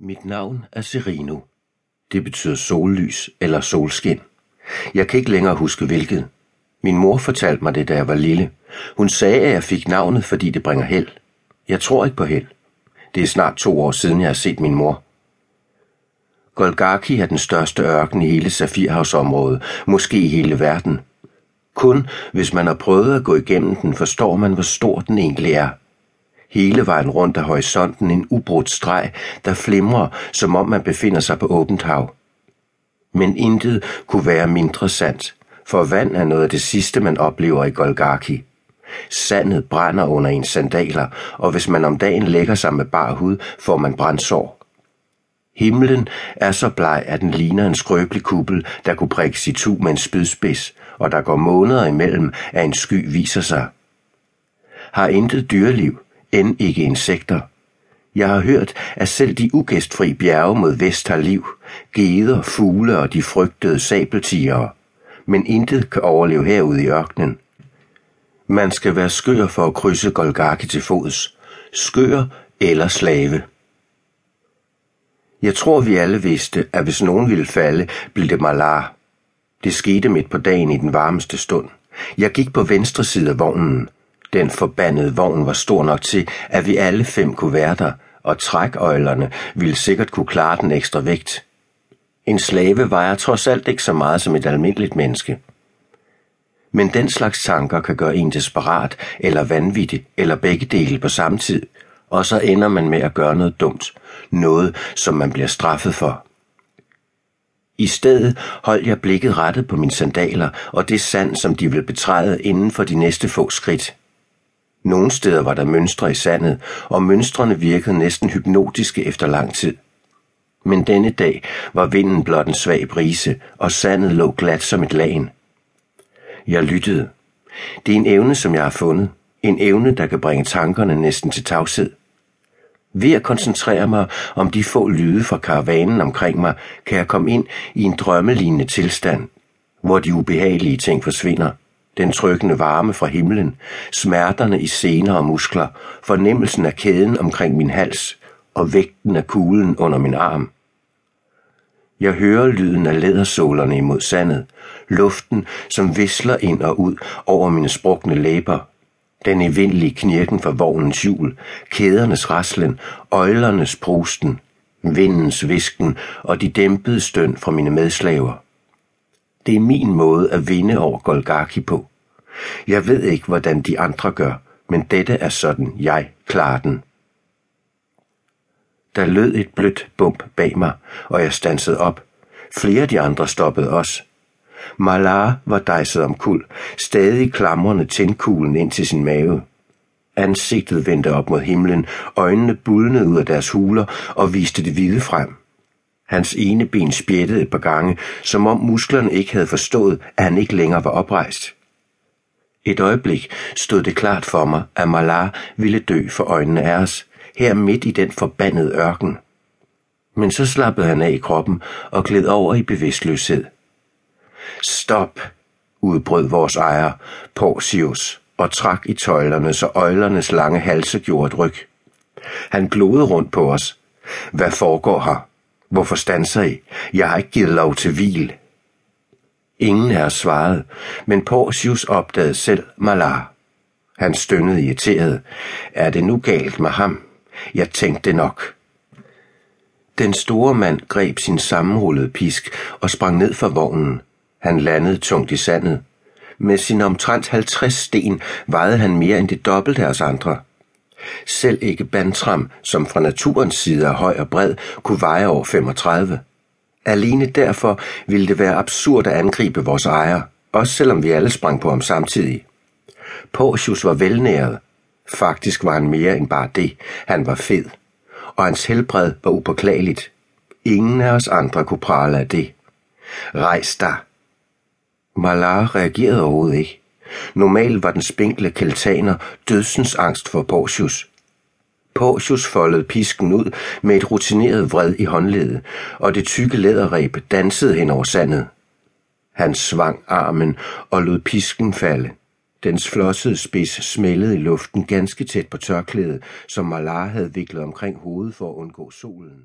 Mit navn er Serino. Det betyder sollys eller solskin. Jeg kan ikke længere huske hvilket. Min mor fortalte mig det, da jeg var lille. Hun sagde, at jeg fik navnet, fordi det bringer held. Jeg tror ikke på held. Det er snart to år siden, jeg har set min mor. Golgaki er den største ørken i hele Safirhavsområdet, måske i hele verden. Kun hvis man har prøvet at gå igennem den, forstår man, hvor stor den egentlig er – hele vejen rundt af horisonten en ubrudt streg, der flimrer, som om man befinder sig på åbent hav. Men intet kunne være mindre sandt, for vand er noget af det sidste, man oplever i Golgaki. Sandet brænder under ens sandaler, og hvis man om dagen lægger sig med bar hud, får man brændsår. Himlen er så bleg, at den ligner en skrøbelig kuppel, der kunne prikkes i tu med en spydspids, og der går måneder imellem, at en sky viser sig. Har intet dyreliv, end ikke insekter. Jeg har hørt, at selv de ugæstfri bjerge mod vest har liv, geder, fugle og de frygtede sabeltigere, men intet kan overleve herude i ørkenen. Man skal være skør for at krydse Golgaki til fods. Skør eller slave. Jeg tror, vi alle vidste, at hvis nogen ville falde, blev det Malar. Det skete midt på dagen i den varmeste stund. Jeg gik på venstre side af vognen, den forbandede vogn var stor nok til, at vi alle fem kunne være der, og trækøjlerne ville sikkert kunne klare den ekstra vægt. En slave vejer trods alt ikke så meget som et almindeligt menneske. Men den slags tanker kan gøre en desperat eller vanvittig eller begge dele på samme tid, og så ender man med at gøre noget dumt, noget som man bliver straffet for. I stedet holdt jeg blikket rettet på mine sandaler og det sand, som de vil betræde inden for de næste få skridt. Nogle steder var der mønstre i sandet, og mønstrene virkede næsten hypnotiske efter lang tid. Men denne dag var vinden blot en svag brise, og sandet lå glat som et lagen. Jeg lyttede. Det er en evne, som jeg har fundet. En evne, der kan bringe tankerne næsten til tavshed. Ved at koncentrere mig om de få lyde fra karavanen omkring mig, kan jeg komme ind i en drømmelignende tilstand, hvor de ubehagelige ting forsvinder – den trykkende varme fra himlen, smerterne i sener og muskler, fornemmelsen af kæden omkring min hals og vægten af kuglen under min arm. Jeg hører lyden af lædersålerne imod sandet, luften, som visler ind og ud over mine sprukne læber, den evindelige knirken fra vognens hjul, kædernes raslen, øjlernes prusten, vindens visken og de dæmpede støn fra mine medslaver. Det er min måde at vinde over Golgaki på. Jeg ved ikke, hvordan de andre gør, men dette er sådan, jeg klarer den. Der lød et blødt bump bag mig, og jeg stansede op. Flere af de andre stoppede også. Malar var dejset om kul, stadig klamrende tændkuglen ind til sin mave. Ansigtet vendte op mod himlen, øjnene bulnede ud af deres huler og viste det hvide frem. Hans ene ben spjættede et par gange, som om musklerne ikke havde forstået, at han ikke længere var oprejst. Et øjeblik stod det klart for mig, at Malar ville dø for øjnene af os, her midt i den forbandede ørken. Men så slappede han af i kroppen og gled over i bevidstløshed. Stop, udbrød vores ejer, Porcius, og trak i tøjlerne, så øjlernes lange halse gjorde et ryg. Han glodede rundt på os. Hvad foregår her? Hvorfor stanser I? Jeg har ikke givet lov til hvil. Ingen af os svarede, men Porcius opdagede selv Malar. Han stønnede irriteret. Er det nu galt med ham? Jeg tænkte nok. Den store mand greb sin sammenrullede pisk og sprang ned fra vognen. Han landede tungt i sandet. Med sin omtrent 50 sten vejede han mere end det dobbelte af os andre. Selv ikke Bantram, som fra naturens side er høj og bred, kunne veje over 35. Alene derfor ville det være absurd at angribe vores ejer, også selvom vi alle sprang på ham samtidig. Porcius var velnæret. Faktisk var han mere end bare det. Han var fed. Og hans helbred var upåklageligt. Ingen af os andre kunne prale af det. Rejs dig. Malar reagerede overhovedet ikke. Normalt var den spinkle keltaner dødsens angst for Porcius. Porcius foldede pisken ud med et rutineret vred i håndledet, og det tykke læderreb dansede hen over sandet. Han svang armen og lod pisken falde. Dens flossede spids smældede i luften ganske tæt på tørklædet, som Malar havde viklet omkring hovedet for at undgå solen.